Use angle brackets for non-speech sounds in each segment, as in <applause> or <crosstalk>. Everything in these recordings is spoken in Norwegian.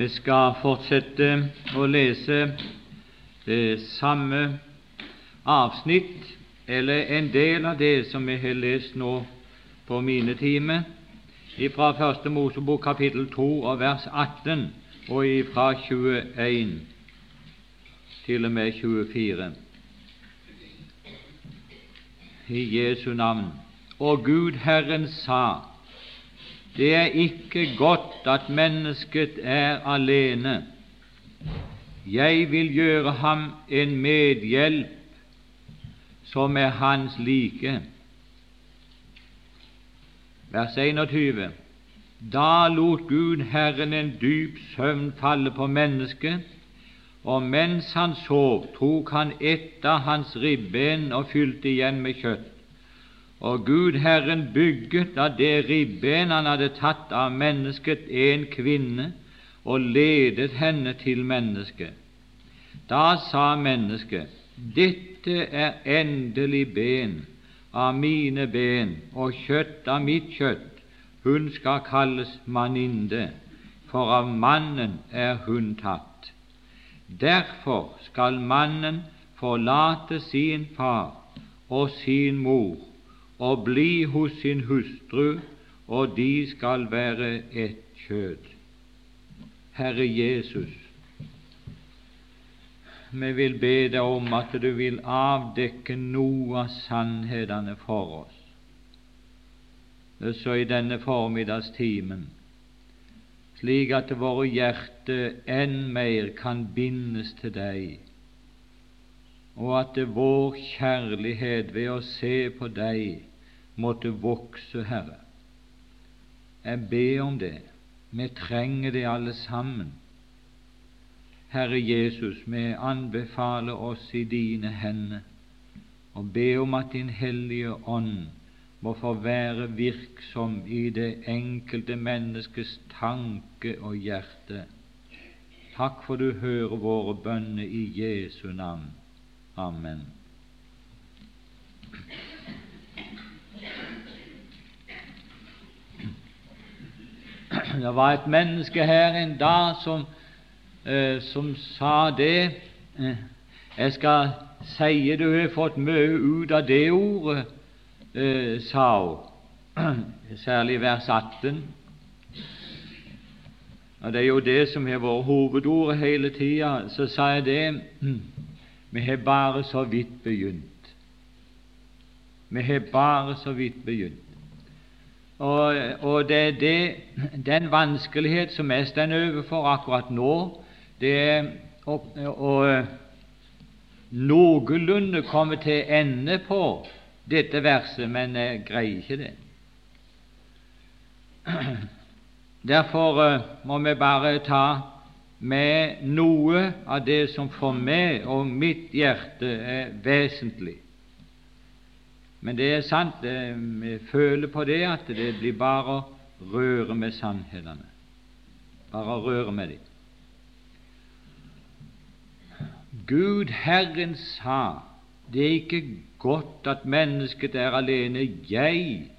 Vi skal fortsette å lese det samme avsnitt, eller en del av det som vi har lest nå på mine timer, fra Første Mosebok kapittel 2 og vers 18 og fra 21 til og med 24. I Jesu navn. Og Gud Herren sa:" Det er ikke godt at mennesket er alene. Jeg vil gjøre ham en medhjelp som er hans like. Vers 21. Da lot Gud Herren en dyp søvn falle på mennesket, og mens han sov, tok han ett av hans ribben og fylte igjen med kjøtt. Og Gud Herren bygget av det ribben han hadde tatt av mennesket, en kvinne, og ledet henne til mennesket. Da sa mennesket, Dette er endelig ben av mine ben og kjøtt av mitt kjøtt. Hun skal kalles maninde, for av mannen er hun tatt. Derfor skal mannen forlate sin far og sin mor og bli hos sin hustru, og de skal være ett kjød. Herre Jesus, vi vil be deg om at du vil avdekke noe av sannhetene for oss, så i denne formiddagstimen, slik at våre hjerter enn mer kan bindes til deg, og at vår kjærlighet ved å se på deg måtte vokse, Herre. Jeg ber om det. Vi trenger det alle sammen. Herre Jesus, vi anbefaler oss i dine hender og ber om at Din Hellige Ånd må få være virksom i det enkelte menneskes tanke og hjerte. Takk for du hører våre bønner i Jesu navn. Amen. <clears throat> Det var et menneske her en dag som, eh, som sa det eh, Jeg skal si du har fått mye ut av det ordet, eh, sa hun, <clears throat> særlig vers 18. Og Det er jo det som har vært hovedordet hele tida. Så sa jeg det <clears throat> Vi har bare så vidt begynt. Vi har bare så vidt begynt. Og, og det er det, den vanskelighet som jeg står overfor akkurat nå, det er å, å noenlunde komme til ende på dette verset, men jeg greier ikke det. Derfor uh, må vi bare ta med noe av det som for meg og mitt hjerte er vesentlig. Men det er sant, vi føler på det at det blir bare å røre med sannhetene. Bare å røre med dem. Gud Herren sa, det er ikke godt at mennesket er alene. Jeg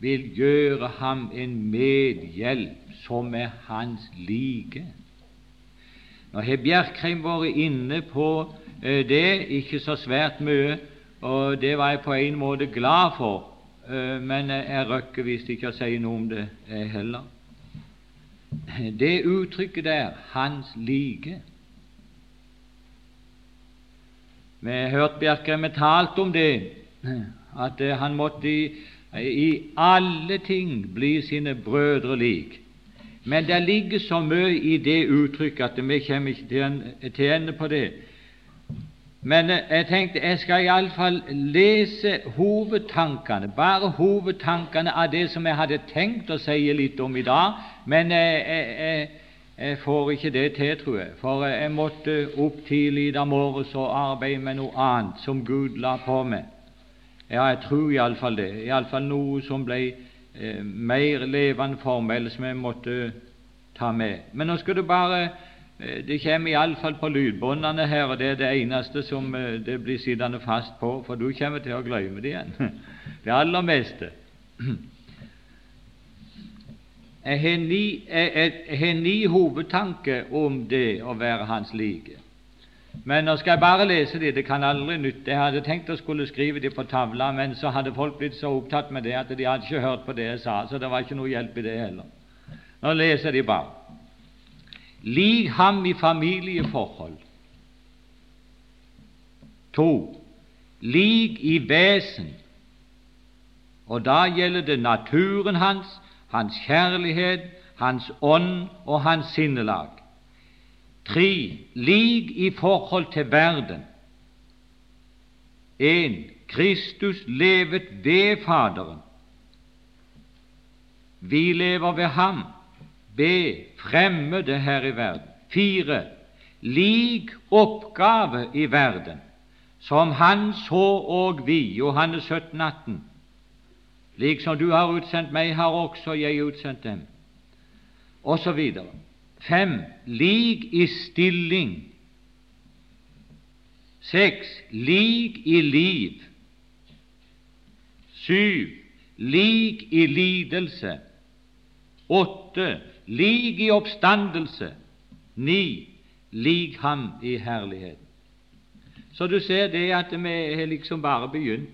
vil gjøre ham en medhjelp som er hans like. Nå har Bjerkreim vært inne på eh, det, ikke så svært mye, og det var jeg på en måte glad for, eh, men jeg røkker visst ikke å si noe om det heller. Det uttrykket der 'hans like' Vi har hørt Bjerkreim talt om det, at eh, han måtte i, i alle ting bli sine brødre lik. Men det ligger så mye i det uttrykket at vi kommer ikke til ende på det. Men eh, jeg tenkte jeg skal iallfall lese hovedtankene, bare hovedtankene av det som jeg hadde tenkt å si litt om i dag. Men jeg, jeg, jeg, jeg får ikke det til, tror jeg, for jeg måtte opp tidlig i dag morges og arbeide med noe annet som Gud la på meg. Ja, jeg tror iallfall det. Iallfall noe som ble eh, mer levende for meg, eller som jeg måtte ta med. Men nå skal du bare Eh, det kommer iallfall på lydbåndene her, og det er det eneste som eh, det blir sittende fast på, for du kommer til å glemme det igjen. <laughs> Det aller meste. <clears throat> Jeg har ni, jeg, hovedtanker om det å være hans like. Men nå skal jeg bare lese det. Det kan aldri nytte. Jeg hadde tenkt å skulle skrive det på tavla, men så hadde folk blitt så opptatt med det at de hadde ikke hørt på det jeg sa, så det var ikke noe hjelp i det heller. Nå leser de bare. Lik ham i familieforhold. To. Lik i vesen. Og da gjelder det naturen hans, hans kjærlighet, hans ånd og hans sinnelag. Tre. Lik i forhold til verden. En. Kristus levet ved Faderen. Vi lever ved ham. B. Fremmede her i verden. Fire. Lik oppgave i verden, som han så og vi, Johannes 17, 18. Liksom du har utsendt meg, har også jeg utsendt dem, og så videre. Fem. Lik i stilling. Seks. Lik i liv. Syv. Lik i lidelse. Åtte. Lik i oppstandelse. Ni. Lik ham i herlighet. Så du ser det at vi har liksom bare begynt.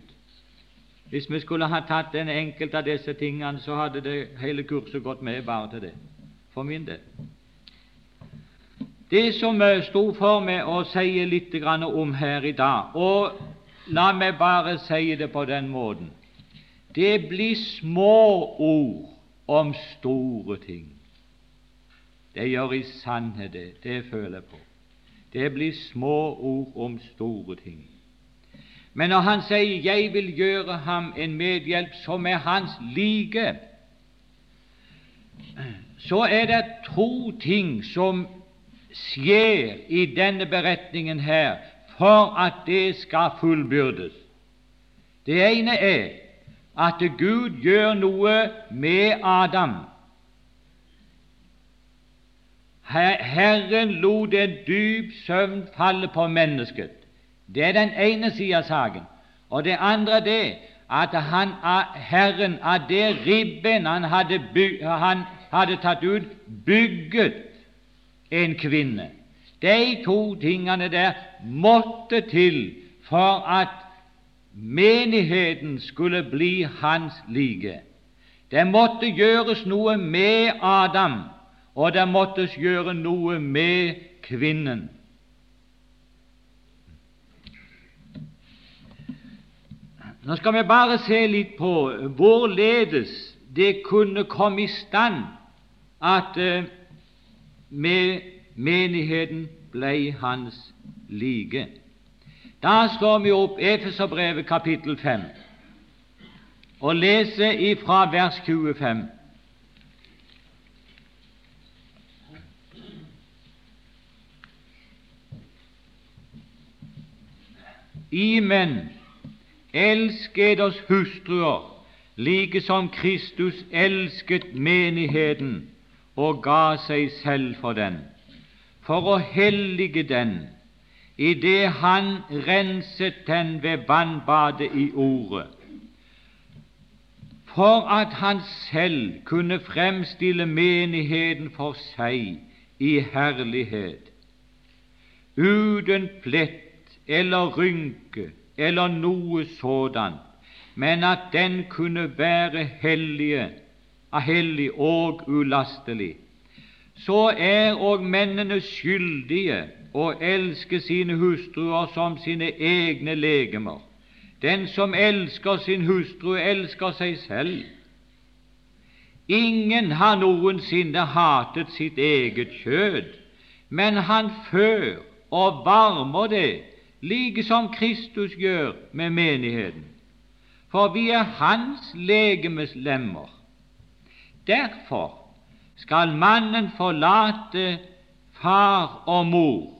Hvis vi skulle ha tatt en enkelt av disse tingene, så hadde det hele kurset gått med bare til det, for min del. Det som sto for meg å si litt om her i dag, og la meg bare si det på den måten det blir små ord om store ting. Det gjør i sannhet det. Det føler jeg på. Det blir små ord om store ting. Men når han sier 'jeg vil gjøre ham en medhjelp som er hans like', så er det to ting som skjer i denne beretningen her for at det skal fullbyrdes. Det ene er at Gud gjør noe med Adam. Herren lot en dyp søvn falle på mennesket. Det er den ene siden av saken. Og det andre det at han, Herren av det ribben han hadde, byg, han hadde tatt ut, bygget en kvinne. De to tingene der måtte til for at menigheten skulle bli hans like. Det måtte gjøres noe med Adam, og det måttes gjøre noe med kvinnen. Nå skal vi bare se litt på hvorledes det kunne komme i stand at uh, med menigheten ble hans like. Da slår vi opp Efeserbrevet kapittel 5 og leser ifra vers 25. Imen, elsk eders hustruer, like som Kristus elsket menigheten og ga seg selv for den, for å hellige den, idet han renset den ved vannbadet i Ordet, for at han selv kunne fremstille menigheten for seg i herlighet, uten plett eller rynke eller noe sådant, men at den kunne være hellige hellig og ulastelig, så er òg mennene skyldige å elske sine hustruer som sine egne legemer. Den som elsker sin hustru, elsker seg selv. Ingen har noensinne hatet sitt eget kjød, men han før og varmer det, like som Kristus gjør med menigheten. For vi er Hans legemes lemmer. Derfor skal mannen forlate far og mor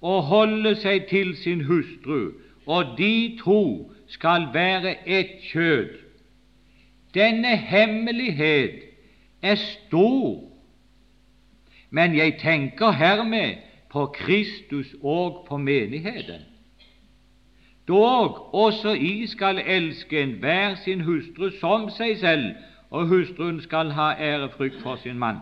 og holde seg til sin hustru, og de to skal være ett kjød. Denne hemmelighet er stor, men jeg tenker hermed på Kristus og på menigheten. Dog også I skal elske enhver sin hustru som seg selv, og hustruen skal ha ærefrykt for sin mann.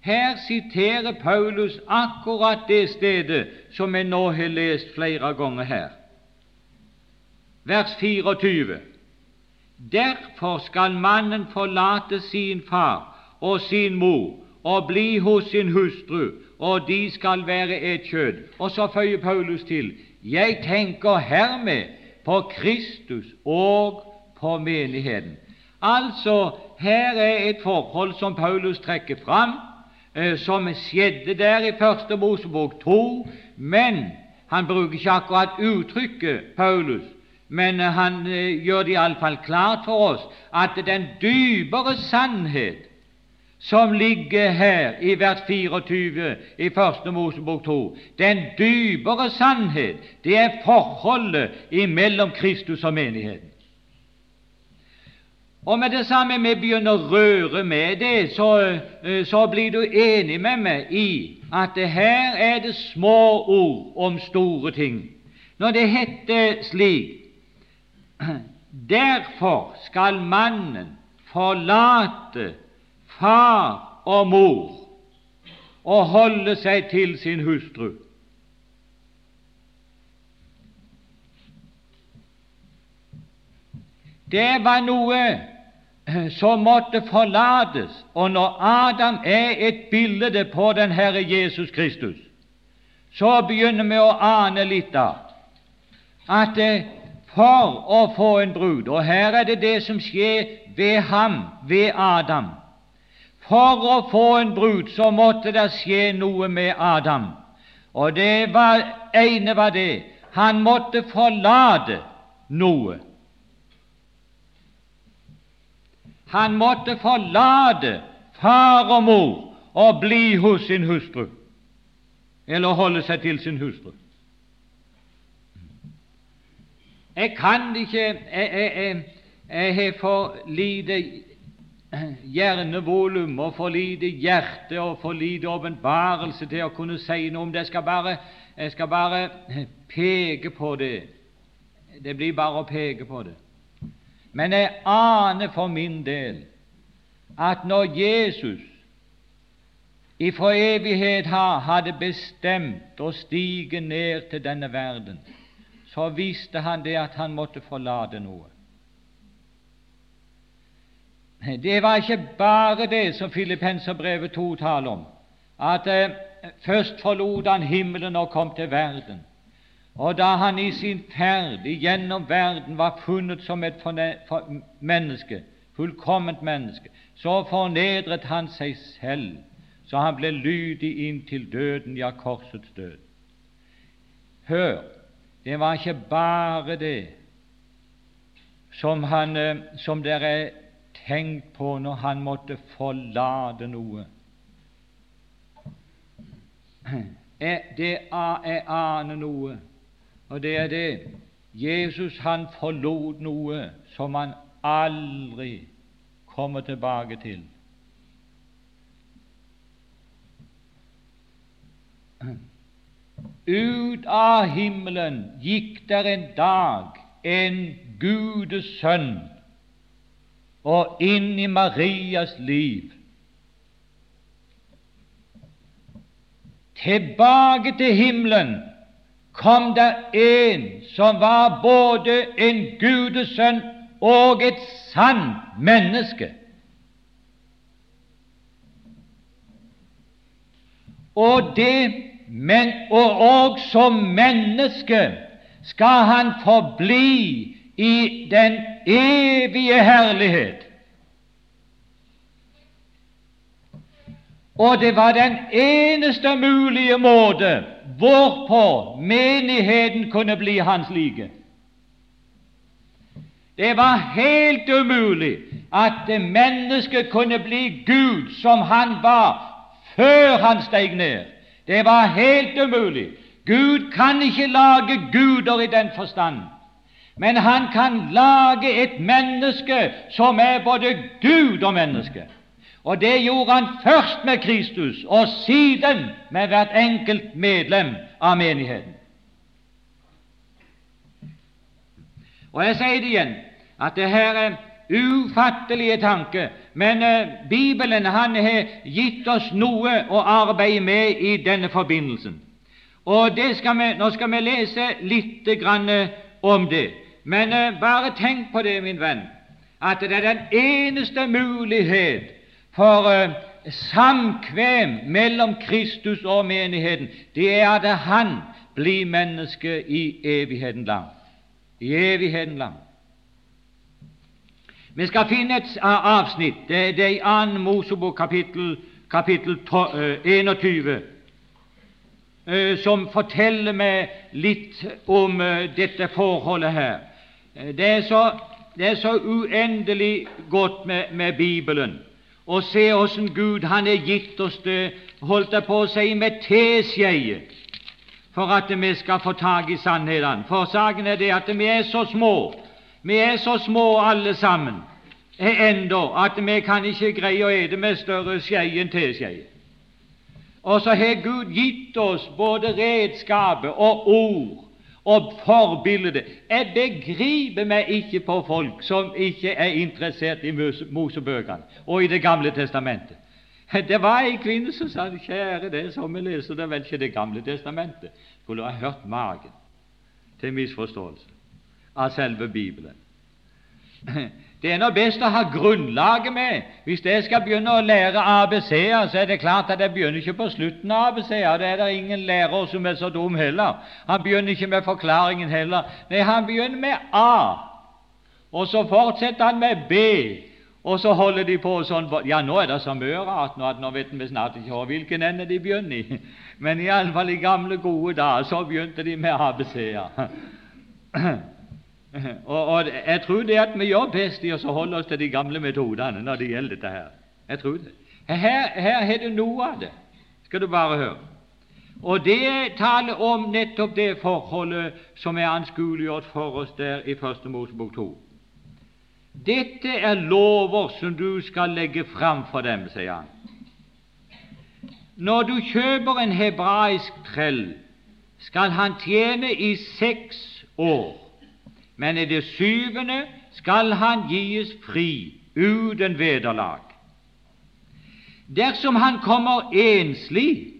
Her siterer Paulus akkurat det stedet som jeg nå har lest flere ganger her. Vers 24. Derfor skal mannen forlate sin far og sin mor og bli hos sin hustru, og de skal være et kjød. Og så føyer Paulus til jeg tenker hermed på Kristus og på menigheten. Altså, her er et forhold som Paulus trekker fram, eh, som skjedde der i Første Mosebok 2, men han bruker ikke akkurat uttrykket Paulus, men eh, han eh, gjør det iallfall klart for oss at den dypere sannhet som ligger her i vers 24 i Første Mosebok 2, den dypere sannhet, det er forholdet imellom Kristus og menigheten. Og med det samme vi begynner å røre med det, så, eh, så blir du enig med meg i at her er det små ord om store ting. Når det heter slik <clears throat> Derfor skal mannen forlate far og mor og holde seg til sin hustru. Det var noe eh, som måtte forlates, og når Adam er et bilde på den Herre Jesus Kristus, så begynner vi å ane litt av at eh, for å få en brud Og her er det det som skjer ved ham, ved Adam. For å få en brud så måtte det skje noe med Adam. Og det var, ene var det han måtte forlate noe. Han måtte forlate far og mor og bli hos sin hustru, eller holde seg til sin hustru. Jeg kan ikke Jeg har for lite hjernevolum og for lite hjerte og for lite åpenbarelse til å kunne si noe om det. Jeg skal, bare, jeg skal bare peke på det. Det blir bare å peke på det. Men jeg aner for min del at når Jesus ifra evighet hadde bestemt å stige ned til denne verden, så visste han det at han måtte forlate noe. Det var ikke bare det som Filippenserbrevet 2 taler om, at eh, først forlot han himmelen og kom til verden. Og da han i sin ferd igjennom verden var funnet som et menneske, fullkomment menneske, så fornedret han seg selv, så han ble lydig inntil døden, ja, korsets død. Hør, det var ikke bare det som, han, eh, som dere tenkt på når han måtte forlate noe. Det er aner noe, og det er det Jesus han forlot noe som han aldri kommer tilbake til. Ut av himmelen gikk der en dag en gudesønn og inn i Marias liv. Tilbake til himmelen kom det en som var både en gudesønn og et sant menneske. Og, det, men, og, og som menneske skal han forbli i den evige herlighet. Og det var den eneste mulige måte hvorpå menigheten kunne bli hans like. Det var helt umulig at mennesket kunne bli Gud som han var før han steg ned. Det var helt umulig. Gud kan ikke lage guder i den forstand. Men han kan lage et menneske som er både Gud og menneske. Og det gjorde han først med Kristus, og siden med hvert enkelt medlem av menigheten. Og jeg sier det igjen, at det her er ufattelige tanke. Men uh, Bibelen han har gitt oss noe å arbeide med i denne forbindelsen. Og skal vi, Nå skal vi lese litt grann, uh, om det. Men eh, bare tenk på det, min venn, at det er den eneste mulighet for samkvem mellom Kristus og menigheten, det er at Han blir menneske i evigheten lang. I evigheten lang. Vi skal finne et avsnitt. Det, er i 2. Mosebok kapittel, kapittel 21, eh, eh, som forteller meg litt om eh, dette forholdet her. Det er så, det er så uendelig godt med, med Bibelen å se åssen Gud han er gitt oss det, holdt jeg på å si, med teskjeer for at vi skal få tak i sannhetene. For saken er det at vi er så små vi er så små alle sammen ennå at vi kan ikke greie å ete med større skje enn teskje. Og så har Gud gitt oss både redskapet og ord og forbildet. Jeg begriper meg ikke på folk som ikke er interessert i Mosebøkene og i Det gamle testamentet. <laughs> Det var ei kvinne som sa kjære, det som vi leser, det vel ikke Det gamle testamentet. Skulle ha hørt magen til misforståelse av selve Bibelen. <laughs> Det er nå best å ha grunnlaget med. Hvis jeg skal begynne å lære ABC-er, så er det klart at jeg begynner ikke på slutten av ABC-er. Det er det ingen lærer som er så dum heller. Han begynner ikke med forklaringen heller. Nei, han begynner med A, og så fortsetter han med B. Og så holder de på sånn Ja, nå er det så mye rart nå at nå vet vi snart ikke hvilken ende de begynner i. Men iallfall i gamle, gode dager så begynte de med ABC-er. <laughs> Og, og, Jeg tror det at vi gjør best i å holde oss til de gamle metodene når det gjelder dette. her. Jeg tror det. Her, har du noe av det, skal du bare høre. Og det taler om nettopp det forholdet som er anskueliggjort for oss der i Første Mosebok 2. Dette er lover som du skal legge fram for dem, sier han. Når du kjøper en hebraisk trell, skal han tjene i seks år men i det syvende skal han gis fri uten vederlag. Dersom han kommer enslig,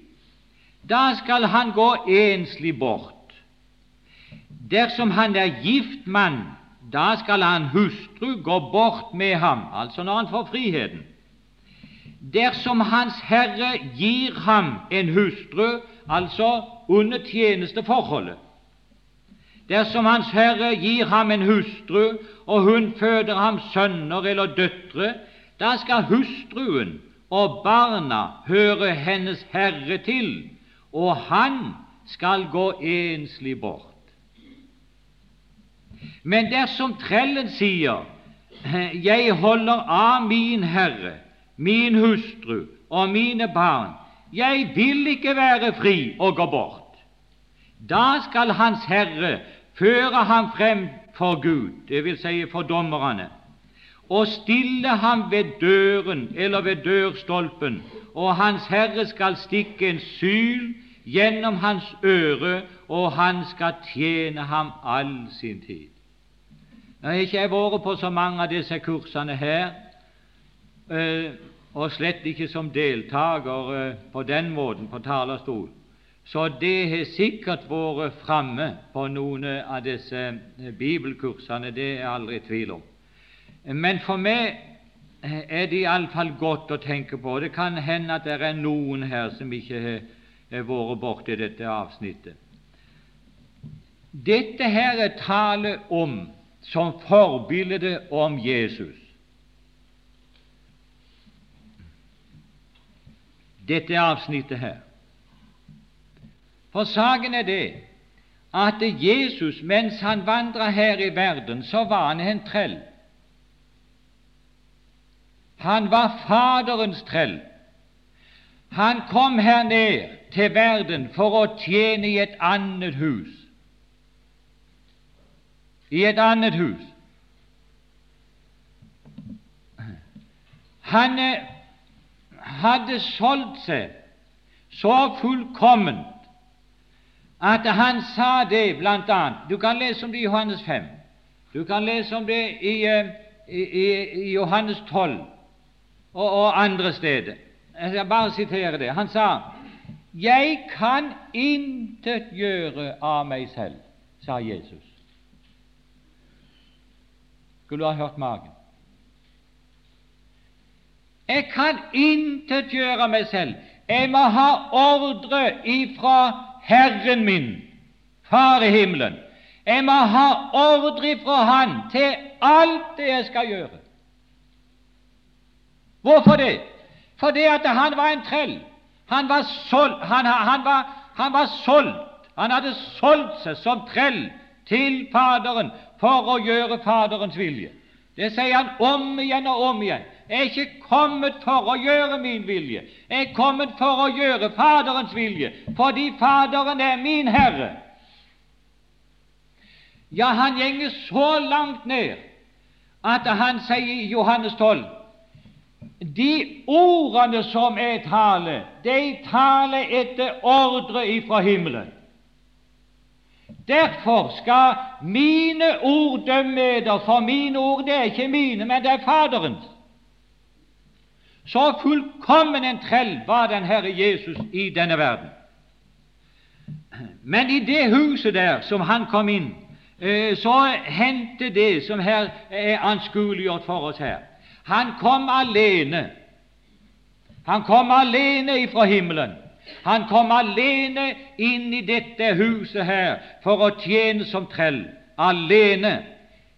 da skal han gå enslig bort. Dersom han er gift mann, da skal han hustru gå bort med ham, altså når han får friheten. Dersom Hans Herre gir ham en hustru, altså under tjenesteforholdet, Dersom Hans Herre gir ham en hustru, og hun føder ham sønner eller døtre, da skal hustruen og barna høre hennes herre til, og han skal gå enslig bort. Men dersom trellen sier, Jeg holder av min herre, min hustru og mine barn, jeg vil ikke være fri og gå bort, da skal Hans Herre føre ham frem for Gud, dvs. Si for dommerne, og stille ham ved døren eller ved dørstolpen, og Hans Herre skal stikke en syl gjennom hans øre, og han skal tjene ham all sin tid. Nå har ikke jeg vært på så mange av disse kursene her, eh, og slett ikke som deltaker eh, på den måten på talerstol. Så det har sikkert vært framme på noen av disse bibelkursene, det er aldri tvil om. Men for meg er det iallfall godt å tenke på. Det kan hende at det er noen her som ikke har vært borti dette avsnittet. Dette her er tale om som forbilde om Jesus. Dette avsnittet her. For saken er det at Jesus, mens han vandra her i verden, så var han en trell. Han var Faderens trell. Han kom her ned til verden for å tjene i et annet hus. I et annet hus. Han eh, hadde solgt seg så fullkomment at han sa det annet Du kan lese om det i Johannes 5. Du kan lese om det i, uh, i, i Johannes 12 og, og andre steder. Jeg skal bare sitere det. Han sa jeg kan intet gjøre av meg selv, sa Jesus. Skulle du ha hørt magen? Jeg kan intet gjøre av meg selv. Jeg må ha ordre ifra Herren min, Far i himmelen. Jeg må ha ordre fra Han til alt det jeg skal gjøre. Hvorfor det? Fordi at han var en trell. Han var, solgt, han, han, var, han var solgt. Han hadde solgt seg som trell til Faderen for å gjøre Faderens vilje. Det sier han om igjen og om igjen. Er ikke kommet for å gjøre min vilje. Jeg er kommet for å gjøre Faderens vilje, fordi Faderen er min Herre. Ja, han gjenger så langt ned at han sier i Johannes 12 de ordene som jeg taler, de taler etter ordre ifra himmelen. Derfor skal mine ord dømme eder, for mine ord det er ikke mine, men det er Faderens. Så fullkommen en trell var den Herre Jesus i denne verden. Men i det huset der som han kom inn, eh, så hendte det som her er anskueliggjort for oss her. Han kom alene. Han kom alene ifra himmelen. Han kom alene inn i dette huset her for å tjene som trell. Alene.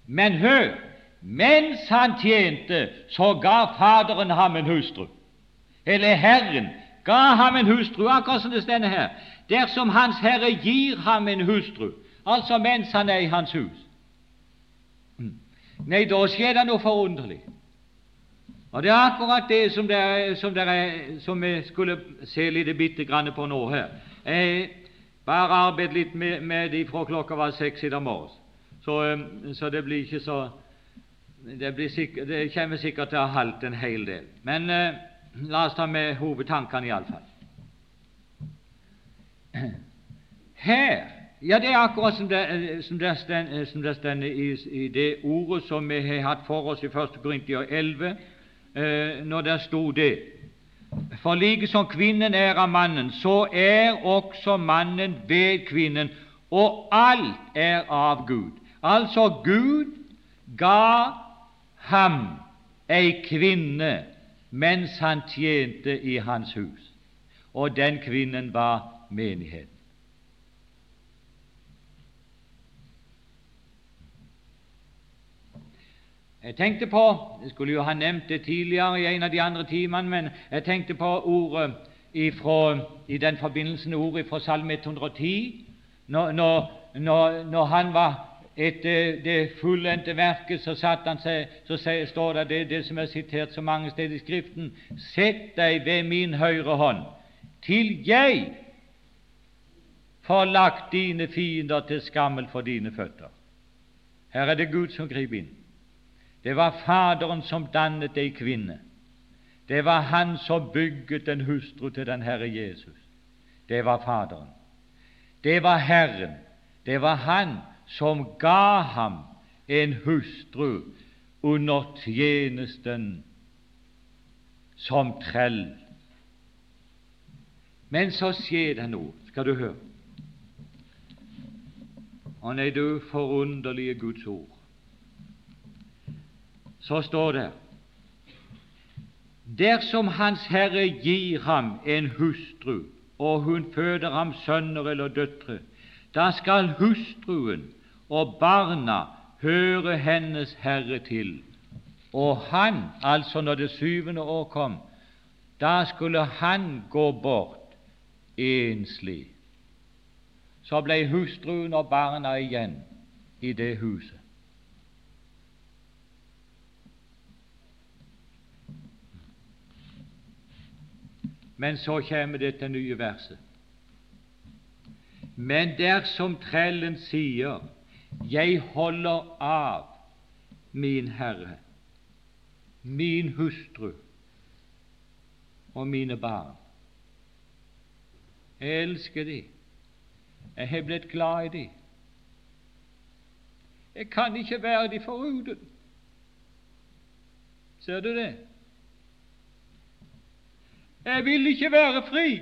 Men hør! Mens han tjente, så ga Faderen ham en hustru. Eller Herren ga ham en hustru, akkurat som det står her. Dersom Hans Herre gir ham en hustru, altså mens han er i hans hus. Nei, da skjer det noe forunderlig. Og Det er akkurat det som, det er, som, det er, som vi skulle se litt bitte grann på nå her. Jeg bare arbeid litt med, med de fra klokka var seks i dag morges, så, um, så, det blir ikke så Det, sikkert, det kommer sikkert til å ha holdt en hel del. Men eh, la oss ta med hovedtankene, iallfall. Her ja, det er akkurat som det, som det, står i, i, det ordet som vi har hatt for oss i 1. Korintier 11, eh, når det sto det. For like som kvinnen er av mannen, så er også mannen ved kvinnen, og alt er av Gud. Altså, Gud ga ham ei kvinne mens han tjente i hans hus, og den kvinnen var menigheten. Jeg tenkte på Jeg skulle jo ha nevnt det tidligere i en av de andre timene, men jeg tenkte på ordet ifra, i den forbindelsen ordet fra Salme 110. Når, når, når, når han var etter det fullendte verket, så, satt han seg, så står det, det det som er sitert så mange steder i Skriften Sett deg ved min høyre hånd, til jeg får lagt dine fiender til skammel for dine føtter. Her er det Gud som griper inn. Det var Faderen som dannet ei kvinne. Det var Han som bygget en hustru til den Herre Jesus. Det var Faderen. Det var Herren. Det var Han som ga ham en hustru under tjenesten som trell. Men så skjer det noe, skal du høre. Og nei, du forunderlige Guds ord så står det Dersom Hans Herre gir ham en hustru, og hun føder ham sønner eller døtre, da skal hustruen og barna høre hennes Herre til. Og han, altså når det syvende år kom, da skulle han gå bort enslig. Så ble hustruen og barna igjen i det huset. Men så kommer dette nye verset. Men dersom trellen sier 'Jeg holder av min Herre, min hustru og mine barn'. Jeg elsker de. Jeg har blitt glad i de. Jeg kan ikke være de foruten. Ser du det? Jeg vil ikke være fri,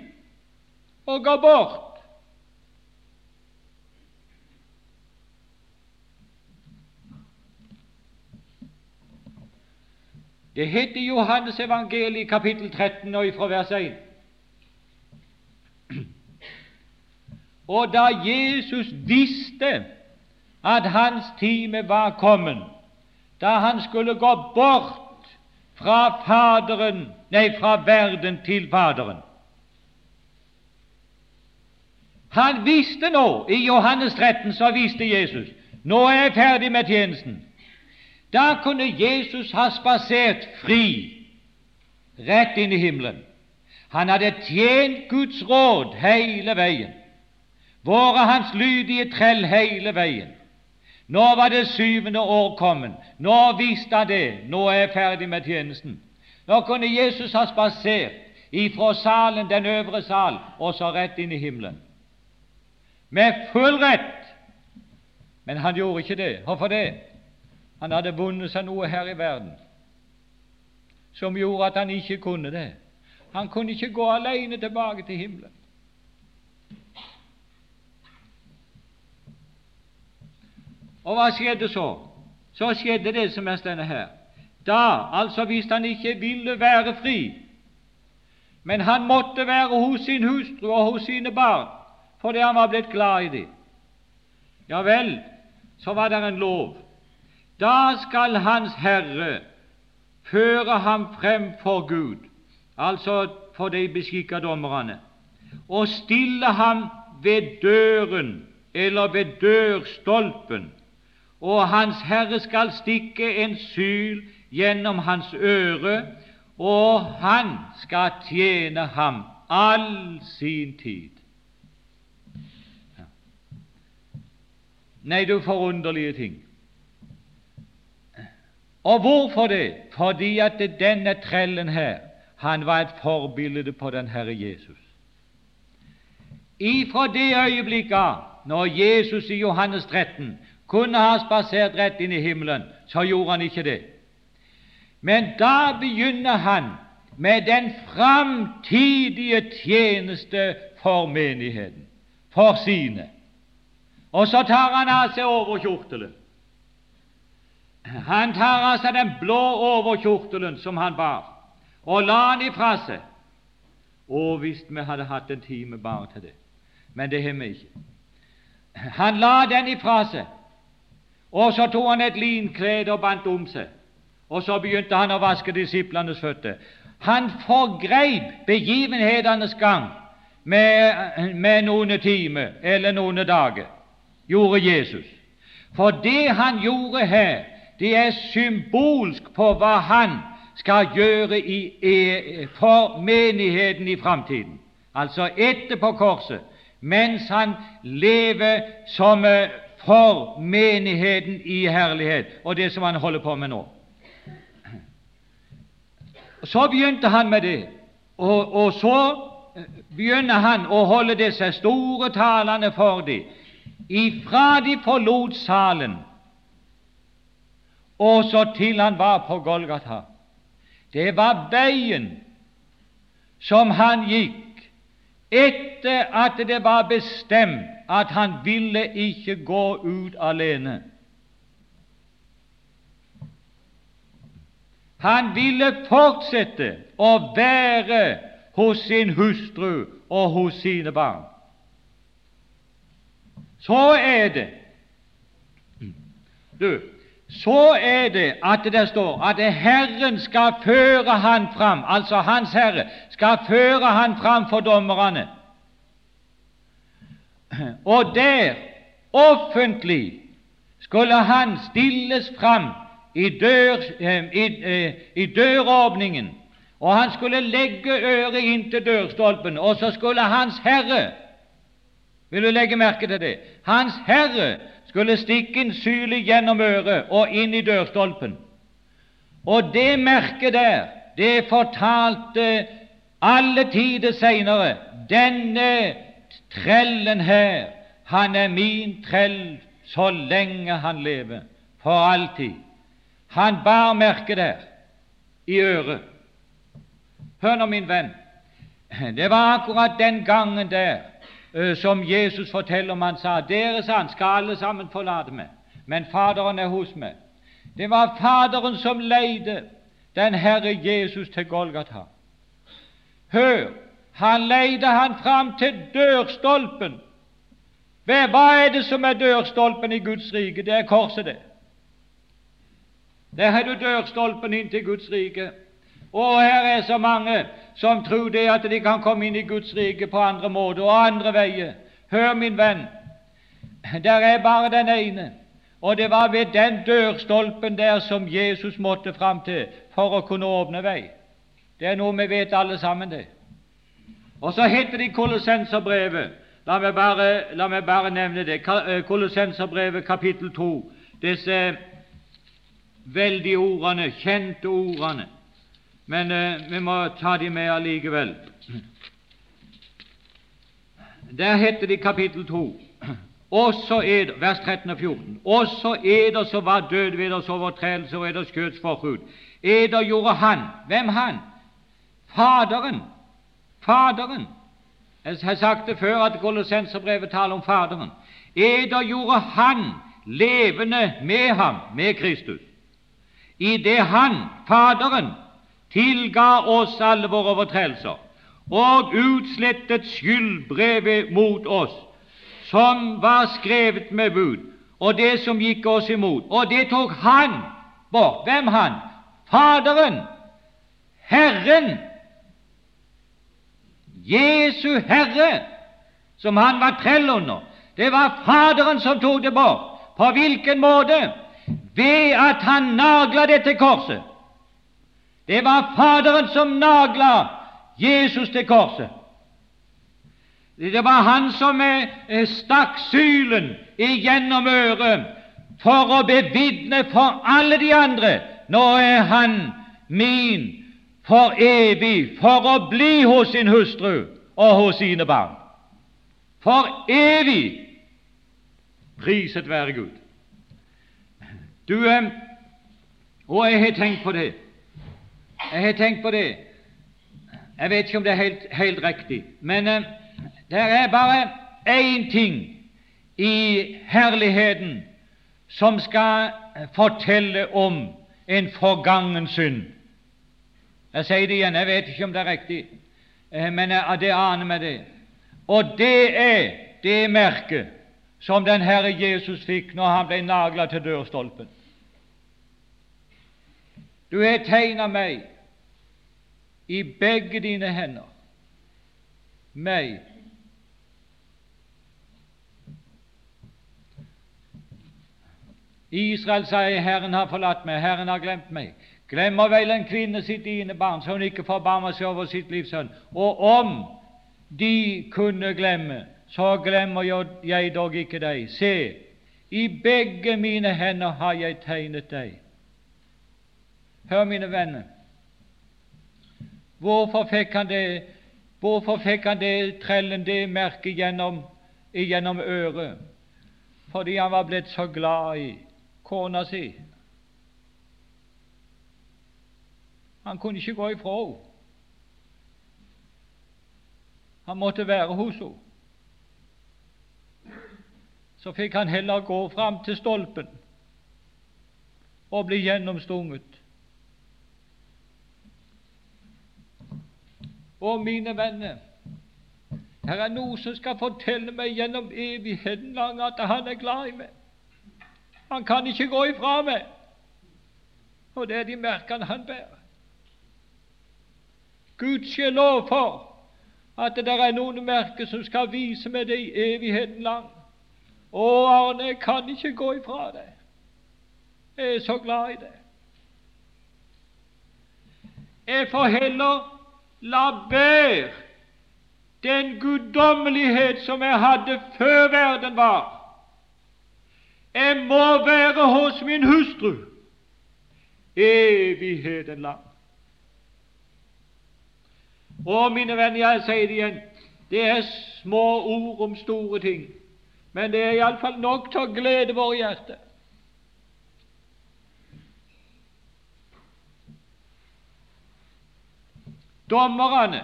og gå bort. Det heter i Johannes evangeliet kapittel 13 og ifra vers 1. <clears throat> Og da Jesus visste at hans time var kommet, da han skulle gå bort fra Faderen, nei, fra verden til Faderen Han visste nå, i Johannes 13 så visste Jesus nå er jeg ferdig med tjenesten. Da kunne Jesus ha spasert fri rett inn i himmelen. Han hadde tjent Guds råd hele veien, vært hans lydige trell hele veien. Nå var det syvende år kommet. Nå visste han det. Nå er jeg ferdig med tjenesten. Nå kunne Jesus ha spasert ifra salen, den øvre sal, og så rett inn i himmelen. Med full rett. Men han gjorde ikke det. Hvorfor det? Han hadde vunnet seg noe her i verden som gjorde at han ikke kunne det. Han kunne ikke gå alene tilbake til himmelen. Og hva skjedde så? Så skjedde det som er stående her. Da, altså hvis han ikke ville være fri, men han måtte være hos sin hustru og hos sine barn fordi han var blitt glad i dem, ja vel, så var det en lov da skal Hans Herre føre ham frem for Gud, altså for de beskikka dommerne, og stille ham ved døren eller ved dørstolpen, og Hans Herre skal stikke en syl gjennom hans øre, og han skal tjene ham all sin tid. Nei, du forunderlige ting. Og hvorfor det? Fordi at denne trellen her, han var et forbilde på den Herre Jesus. Ifra det øyeblikket når Jesus i Johannes 13 kunne ha spasert rett inn i himmelen, så gjorde han ikke det. Men da begynner han med den framtidige tjeneste for menigheten, for sine. Og så tar han av seg overkjortelen han tar seg den blå overkjortelen som han bar, og la den ifra seg. Å, hvis vi hadde hatt en time bare til det, men det har vi ikke. Han la den ifra seg, og så tok han et linklede og bandt om seg, og så begynte han å vaske disiplenes føtter. Han forgreip begivenhetenes gang med, med noen timer eller noen dager, gjorde Jesus. For det han gjorde her, det er symbolsk på hva han skal gjøre i, for menigheten i framtiden, altså etterpå korset, mens han lever som eh, for menigheten i herlighet, og det som han holder på med nå. Så begynte han med det, og, og så eh, begynner han å holde disse store talene for dem. Ifra de forlot salen og så til han var på Golgata. Det var veien som han gikk etter at det var bestemt at han ville ikke gå ut alene. Han ville fortsette å være hos sin hustru og hos sine barn. Så er det Du, så er det at det står at Herren skal føre han fram, altså Hans Herre skal føre han fram for dommerne. Og der, offentlig, skulle han stilles fram i, dør, eh, i, eh, i døråpningen, og han skulle legge øret inntil dørstolpen, og så skulle Hans Herre Vil du legge merke til det? Hans Herre skulle stikke en syle gjennom øret og inn i dørstolpen. Og det merket der, det fortalte alle tider seinere denne trellen her, han er min trell så lenge han lever, for alltid. Han bar merket der. i øret. Hør nå, min venn, det var akkurat den gangen der som Jesus forteller om han sa dere han, skal alle sammen forlate meg, men Faderen er hos meg. Det var Faderen som leide den Herre Jesus til Golgata. Hør, han leide han fram til dørstolpen. Hva er det som er dørstolpen i Guds rike? Det er korset, det. Der har du dørstolpen inn til Guds rike. Og her er så mange som tror det at de kan komme inn i Guds rike på andre måter og andre veier. Hør, min venn, der er bare den ene, og det var ved den dørstolpen der som Jesus måtte fram til for å kunne åpne vei. Det er noe vi vet alle sammen, det. Og så heter det i Kolossenserbrevet La meg bare, la meg bare nevne det. Eh, Kolossenserbrevet kapittel 2. Disse veldige ordene, kjente ordene. Men eh, vi må ta de med allikevel. Der heter det i kapittel 2 også eder, vers 13 og 14. Også eder som var død ved deres overtredelse og eders skjøts forhud. Eder gjorde han. Hvem han? Faderen. Faderen. Jeg har sagt det før at Kolossenserbrevet taler om Faderen. Eder gjorde han levende med ham, med Kristus, i det han, Faderen, tilga oss alle våre overtredelser og utslettet skyldbrevet mot oss, som var skrevet med bud, og det som gikk oss imot. Og det tok han bort. Hvem han? Faderen, Herren, Jesu Herre, som han var trell under. Det var Faderen som tok det bort. På hvilken måte? Ved at han nagla dette korset. Det var Faderen som nagla Jesus til korset. Det var han som eh, stakk sylen igjennom øret for å bevitne for alle de andre nå er han min for evig, for å bli hos sin hustru og hos sine barn. For evig! Priset være Gud. Du, eh, og jeg har tenkt på det. Jeg har tenkt på det. Jeg vet ikke om det er helt, helt riktig, men eh, det er bare én ting i herligheten som skal fortelle om en forgangen synd. Jeg sier det igjen, jeg vet ikke om det er riktig, eh, men det aner meg det. Og det er det merket som den Herre Jesus fikk når han ble nagla til dørstolpen. Du har tegna meg i begge dine hender, meg Israel sier 'Herren har forlatt meg, Herren har glemt meg'. Glemmer vel en kvinne sitt ene barn, så hun ikke forbarmer seg over sitt livs sønn. Og om de kunne glemme, så glemmer jeg dog ikke deg. Se, i begge mine hender har jeg tegnet deg. Hør, mine venner, hvorfor fikk han det, hvorfor fikk han det trellen det merket gjennom, gjennom øret? Fordi han var blitt så glad i kona si. Han kunne ikke gå ifra henne. Han måtte være hos henne. Så fikk han heller gå fram til stolpen og bli gjennomstunget. Og mine venner, her er noe som skal fortelle meg gjennom evigheten lang at han er glad i meg. Han kan ikke gå ifra meg. Og det er de merkene han bærer. Gudskjelov for at det er noen merker som skal vise meg det i evigheten lang. Å, Arne, jeg kan ikke gå ifra deg. Jeg er så glad i deg. Jeg får heller la være den guddommelighet som jeg hadde før verden var jeg må være hos min hustru evigheten lang. Og mine venner, jeg sier det igjen, det er små ord om store ting, men det er iallfall nok til å glede våre hjerter. Dommerne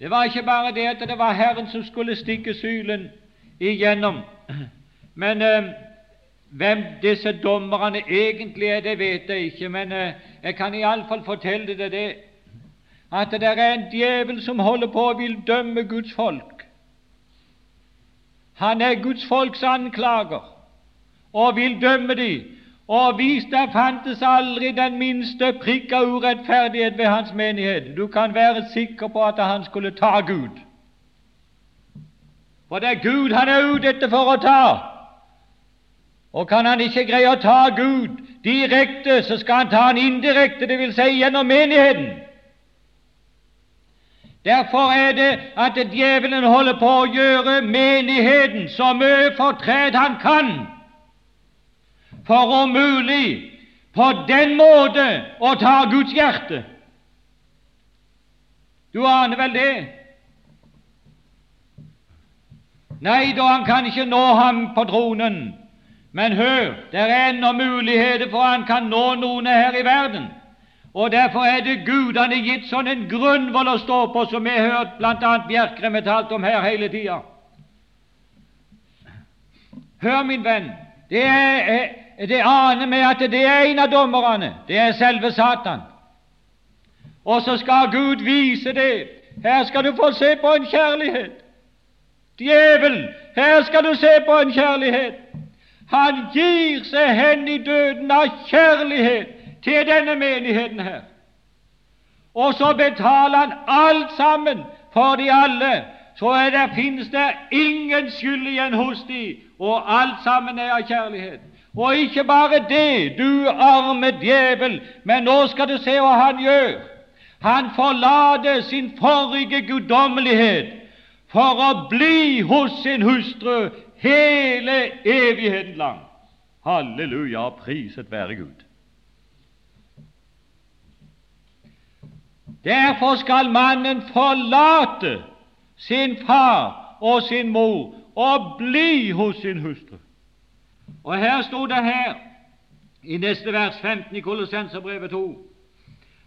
Det var ikke bare det at det var Herren som skulle stikke sylen igjennom, men eh, hvem disse dommerne egentlig er, det vet jeg ikke, men eh, jeg kan iallfall fortelle deg det, at det er en djevel som holder på og vil dømme Guds folk. Han er Guds folks anklager og vil dømme dem og hvis det fantes aldri den minste prikk av urettferdighet ved hans menighet, du kan være sikker på at han skulle ta Gud. For det er Gud han er ute etter for å ta. Og kan han ikke greie å ta Gud direkte, så skal han ta han indirekte, dvs. Si gjennom menigheten. Derfor er det at djevelen holder på å gjøre menigheten så mye fortred han kan for om mulig på den måte å ta Guds hjerte. Du aner vel det? Nei da, han kan ikke nå ham på tronen. Men hør, det er ennå muligheter for han kan nå noen her i verden. Og Derfor er det Gud han har gitt sånn en grunnvoll å stå på, som vi har hørt bl.a. Bjerkrem talt om her hele tida. Hør, min venn, det er, det aner med at det er en av dommerne. Det er selve Satan. Og så skal Gud vise det. Her skal du få se på en kjærlighet. Djevel, her skal du se på en kjærlighet. Han gir seg hen i døden av kjærlighet til denne menigheten her. Og så betaler han alt sammen for de alle. Så er det, finnes det ingen skyld igjen hos de, og alt sammen er av kjærlighet. Og ikke bare det, du arme djevel, men nå skal du se hva han gjør. Han forlater sin forrige guddommelighet for å bli hos sin hustru hele evigheten lang. Halleluja, priset være Gud. Derfor skal mannen forlate sin far og sin mor og bli hos sin hustru. Og her sto det her, i neste vers 15 i Kolossenserbrevet 2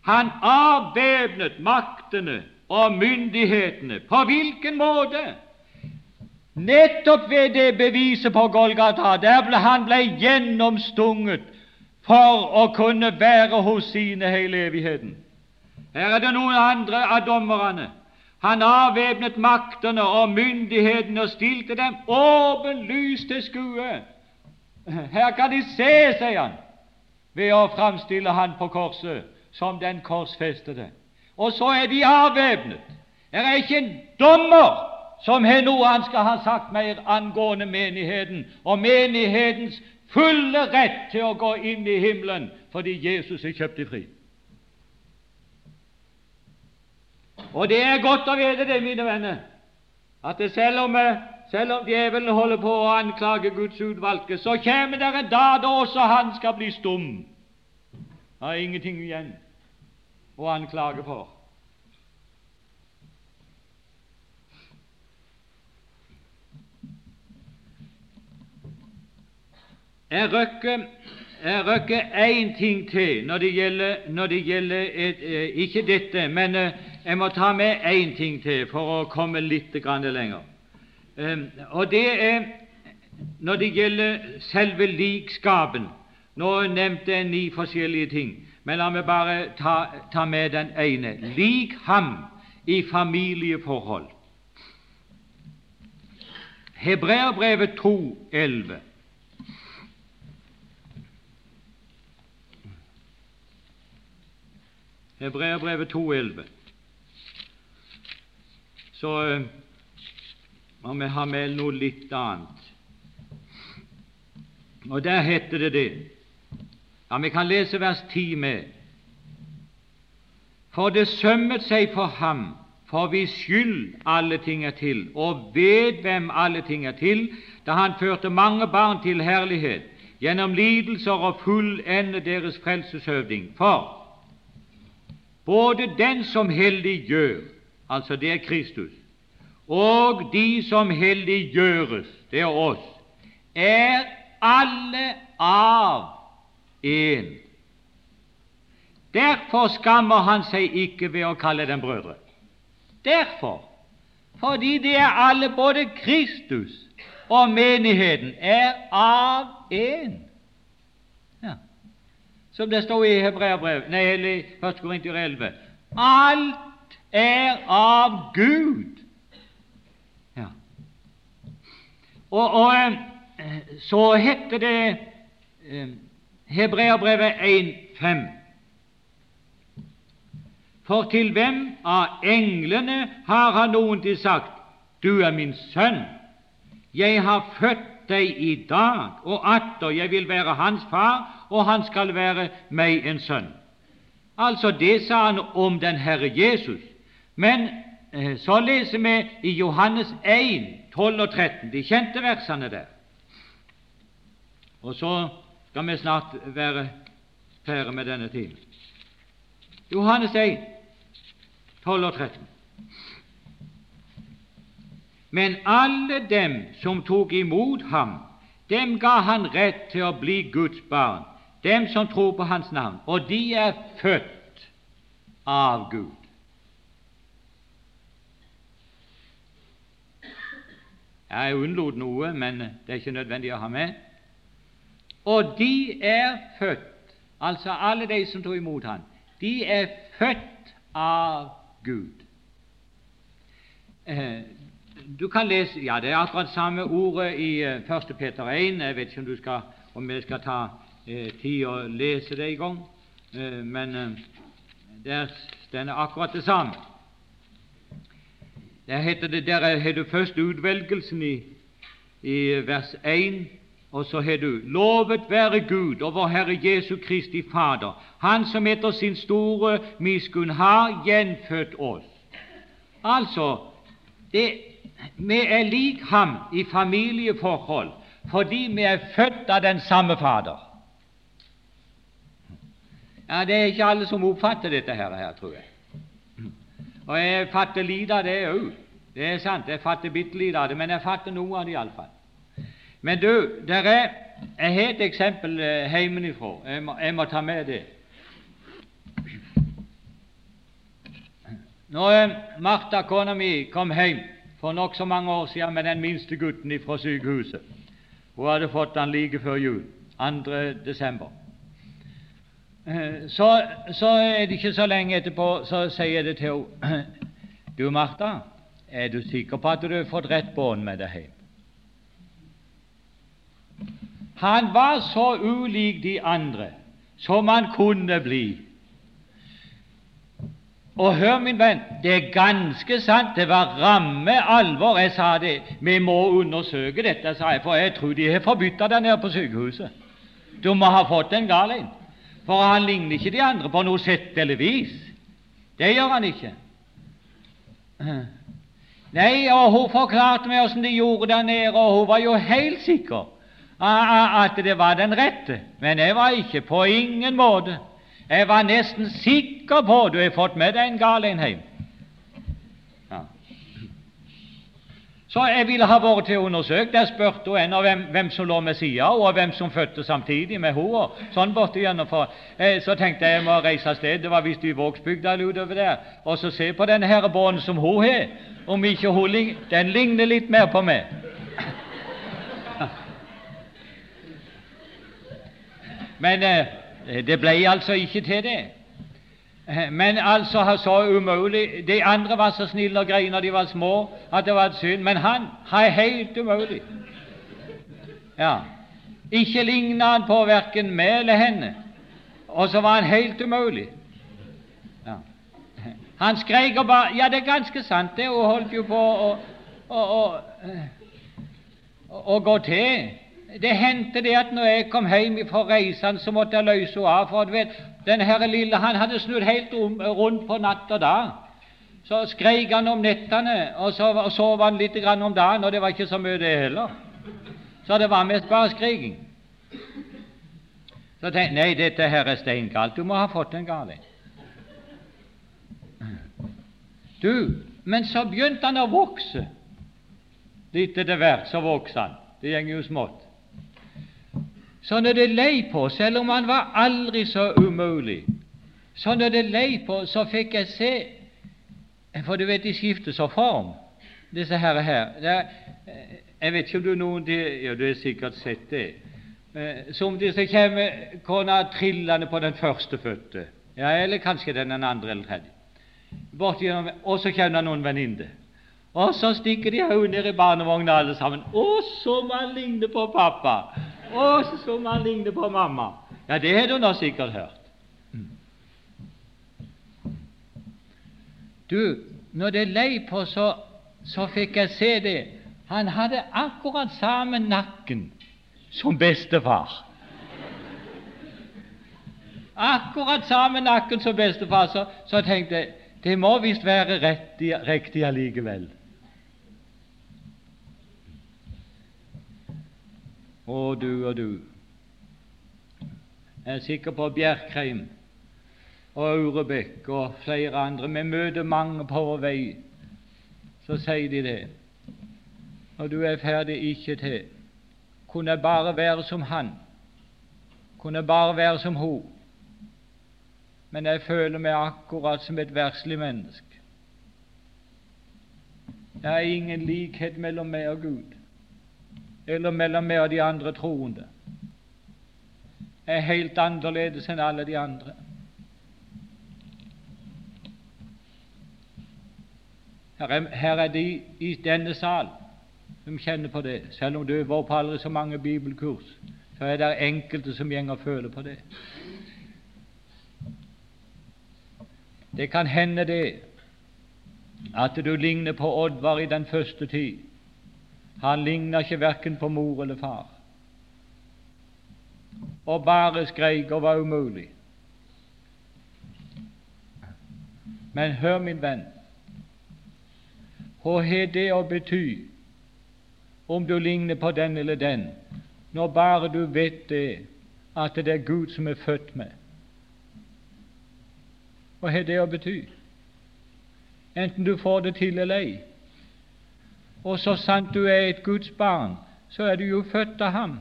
Han avvæpnet maktene og myndighetene. På hvilken måte? Nettopp ved det beviset på Golgata, der ble han ble gjennomstunget for å kunne være hos sine hele evigheten. Her er det noen andre av dommerne. Han avvæpnet maktene og myndighetene og stilte dem åpenlyst til skue her kan de se, sier han, ved å framstille han på korset som den korsfestede. Og så er de avvæpnet. Det er ikke en dommer som har noe han skal ha sagt mer angående menigheten og menighetens fulle rett til å gå inn i himmelen fordi Jesus er kjøpt i fri. Og det er godt å vite det, mine venner, at selv om selv om djevelen holder på å anklage Guds utvalgte, så kommer det en dag da også han skal bli stum. Har ingenting igjen å anklage for. Jeg røkker, jeg røkker én ting til når det gjelder, når det gjelder et, eh, ikke dette, men eh, jeg må ta med én ting til for å komme litt lenger. Ehm, og det er når det gjelder selve likskapen. Nå nevnte jeg ni forskjellige ting, men la meg bare ta, ta med den ene. Lik ham i familieforhold. Hebreerbrevet 2,11. Hebreerbrevet 2,11. Så må vi ha med noe litt annet. Og der heter det det Ja, vi kan lese vers 10 med. For det sømmet seg for ham, for hvis skyld alle ting er til, og ved hvem alle ting er til, da han førte mange barn til herlighet, gjennom lidelser og fullende deres frelseshøvding. For både den som heldig gjør, altså det er Kristus, og de som helliggjøres, det er oss, er alle av én. Derfor skammer han seg ikke ved å kalle dem brødre. Derfor. Fordi det er alle, både Kristus og menigheten, er av én. Ja. Som det står i Hebreabrev, nei, eller 1. Korinter 11. Alt er av Gud. Ja. Og, og eh, så heter det eh, Hebreabrevet 1.5. For til hvem av englene har han noen til sagt, Du er min sønn, jeg har født deg i dag, og atter jeg vil være hans far, og han skal være meg en sønn. Altså, det sa han om den Herre Jesus. Men eh, så leser vi i Johannes 1, 12 og 13, de kjente versene der. Og så skal vi snart være ferdig med denne timen. Johannes 1, 12 og 13. Men alle dem som tok imot ham, dem ga han rett til å bli Guds barn, dem som tror på Hans navn, og de er født av Gud. Jeg unnlot noe, men det er ikke nødvendig å ha med. Og de er født, altså alle de som tok imot ham, de er født av Gud. Eh, du kan lese ja, det er akkurat samme ordet i 1. Eh, Peter 1. Jeg vet ikke om, du skal, om vi skal ta eh, tid å lese det i gang, men der står akkurat det samme. Der heter det der har du først utvelgelsen i, i vers 1, og så har du Lovet være Gud og vår Herre Jesu Kristi Fader, Han som etter sin store miskunn har gjenfødt oss. Altså, det, vi er lik ham i familieforhold fordi vi er født av den samme Fader. Ja, Det er ikke alle som oppfatter dette her, her tror jeg. Og jeg fatter lite av det òg. Det er sant, jeg fatter bitte lite av det, men jeg fatter noe av det iallfall. Men du, der er, jeg har et eksempel eh, hjemmefra. Jeg, jeg må ta med det. Når eh, Martha, kona mi, kom hjem for nokså mange år siden med den minste gutten fra sykehuset Hun hadde fått han like før jul, 2. desember. Eh, så, så er det ikke så lenge etterpå så sier jeg det til henne <clears throat> Du, Martha, er du sikker på at du har fått rett bånd med deg hjem? Han var så ulik de andre som han kunne bli. Og hør, min venn, det er ganske sant, det var ramme alvor. Jeg sa det, vi må undersøke dette, sa jeg, for jeg tror de har forbytta deg nede på sykehuset. Du må ha fått en gal en, for han ligner ikke de andre på noe sett eller vis. Det gjør han ikke. Nei, og hun forklarte meg åssen de gjorde der nede, og hun var jo helt sikker at det var den rette, men jeg var ikke på ingen måte. Jeg var nesten sikker på du har fått med deg en gal en hjem. Så jeg ville ha vært til undersøkt. Jeg spurte henne hvem, hvem som lå med sida og hvem som fødte samtidig med henne. Sånn borte gjennomfor. Eh, så tenkte jeg jeg må reise av sted. Det var visst i Vågsbygda eller utover der. Og så se på denne her bånden som hun har. Om ikke hun Den ligner litt mer på meg. Men eh, det ble altså ikke til det. Eh, men altså så umulig De andre var så snille og greie når de var små, at det var et synd. Men han er helt umulig. Ja. Ikke ligna han på verken meg eller henne, og så var han helt umulig. Ja. Han skreik og bare Ja, det er ganske sant, det, Hun holdt jo på å, å, å, å gå til. Det hendte det at når jeg kom hjem fra reisen, så måtte jeg løse henne av. For du vet, den herre lille han hadde snudd helt rundt på natt og dag. Så skreik han om nettene, og så og sov han litt om dagen, og det var ikke så mye, det heller. Så det var mest bare skriking. Så tenkte nei, dette her er steingalt. Du må ha fått en gal en. Du, men så begynte han å vokse. Litt etter hvert så vokste han. Det går jo smått. Så er det lei på, selv om han var aldri så umulig, Sånn er det lei på, så fikk jeg se For du vet, de skifter så form, disse herre her. Er, jeg vet ikke om du noen de, Ja, du har sikkert sett det. Eh, som de kommer kona trillende på den førstefødte, ja, eller kanskje den, andre eller tredje. Bortigjennom, og så kommer det noen venninner. Og så stikker de hodet ned i barnevogna alle sammen. 'Å, som han ligner på pappa!' 'Å, som han ligner på mamma!' Ja, det har du nå sikkert hørt. Du, når det lei på, så, så fikk jeg se det. Han hadde akkurat samme nakken som bestefar. Akkurat samme nakken som bestefar. Så, så tenkte jeg det må visst være riktig, allikevel. Å, du og du. Jeg er sikker på Bjerkreim og Aurebekk og flere andre. Vi møter mange på vår vei. Så sier de det. Og du er ferdig ikke til. Kunne jeg bare være som han. Kunne jeg bare være som hun. Men jeg føler meg akkurat som et verslig menneske. Det er ingen likhet mellom meg og Gud, eller mellom meg og de andre troende. Er helt annerledes enn alle de andre. Her er, her er de i denne sal som kjenner på det. Selv om du vært på aldri så mange bibelkurs, så er det enkelte som går og føler på det. Det kan hende det at du ligner på Oddvar i den første tid. Han ligna ikke verken på mor eller far. Og bare skreik og var umulig. Men hør, min venn, hva har det å bety om du ligner på den eller den, når bare du vet det, at det er Gud som er født med? Hva har det å bety? Enten du får det til eller ei. Og så sant du er et Guds barn, så er du jo født av ham.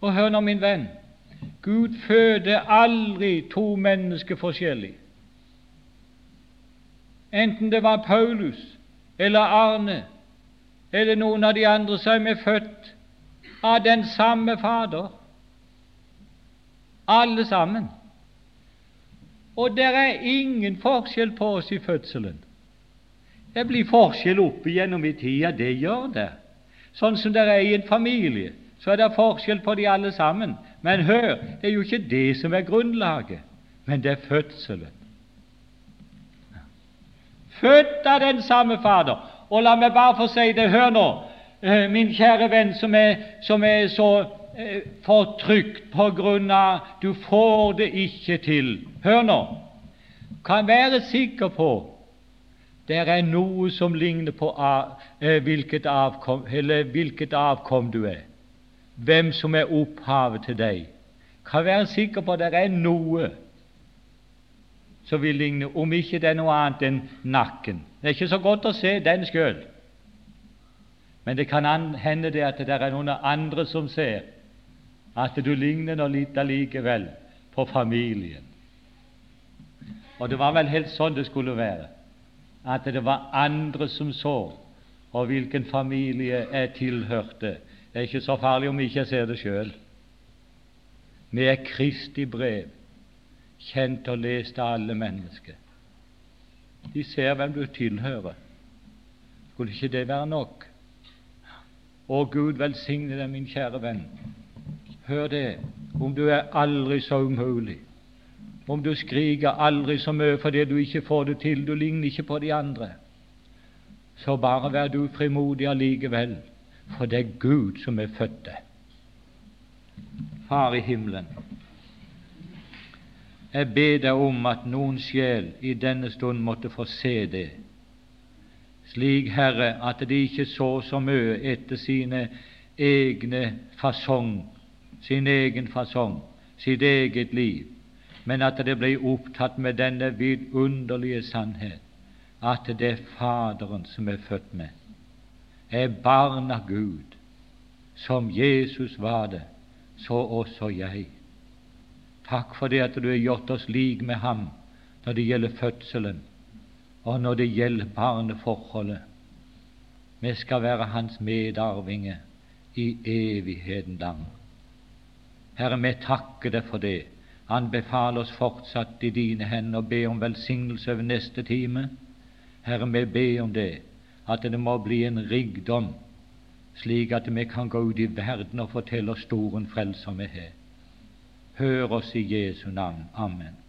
Og hør nå, min venn, Gud føder aldri to mennesker forskjellig. Enten det var Paulus eller Arne eller noen av de andre som er født av den samme Fader. Alle sammen. Og det er ingen forskjell på oss i fødselen. Det blir forskjell opp igjennom i tida, det gjør det. Sånn som det er i en familie, så er det forskjell på de alle sammen. Men hør, det er jo ikke det som er grunnlaget, men det er fødselen født av den samme Fader. Og la meg bare få si det, hør nå, eh, min kjære venn som er, som er så fortrykt på grunn av du får det ikke til. Hør nå, kan være sikker på det er noe som ligner på eh, hvilket, avkom, hvilket avkom du er, hvem som er opphavet til deg. Kan være sikker på det er noe som vil ligne, om ikke det er noe annet enn nakken. Det er ikke så godt å se den sjøl, men det kan hende det at det er noen andre som ser at du ligner nå litt allikevel på familien. Og det var vel helt sånn det skulle være, at det var andre som så, og hvilken familie jeg tilhørte. Det er ikke så farlig om ikke jeg ser det sjøl. Vi er Kristi brev kjent og lest av alle mennesker. De ser hvem du tilhører. Skulle ikke det være nok? Å, Gud velsigne deg, min kjære venn. Hør det, om du er aldri så umulig, om du skriker aldri så mye fordi du ikke får det til, du ligner ikke på de andre, så bare vær du frimodig allikevel, for det er Gud som er født deg. Far i himmelen, jeg ber deg om at noen sjel i denne stund måtte få se det, slik, Herre, at de ikke så så mye etter sine egne fasong, sin egen fasong, sitt eget liv, men at det ble opptatt med denne vidunderlige sannhet, at det er Faderen som er født med, er barn av Gud. Som Jesus var det, så også jeg. Takk for det at du har gjort oss lik med ham når det gjelder fødselen, og når det gjelder barneforholdet. Vi skal være hans medarvinge i evigheten lang. Herre, vi takker deg for det. Anbefal oss fortsatt i dine hender og be om velsignelse over neste time. Herre, vi ber om det, at det må bli en rikdom, slik at vi kan gå ut i verden og fortelle storen store frelser vi har. Hør oss i Jesu navn. Amen.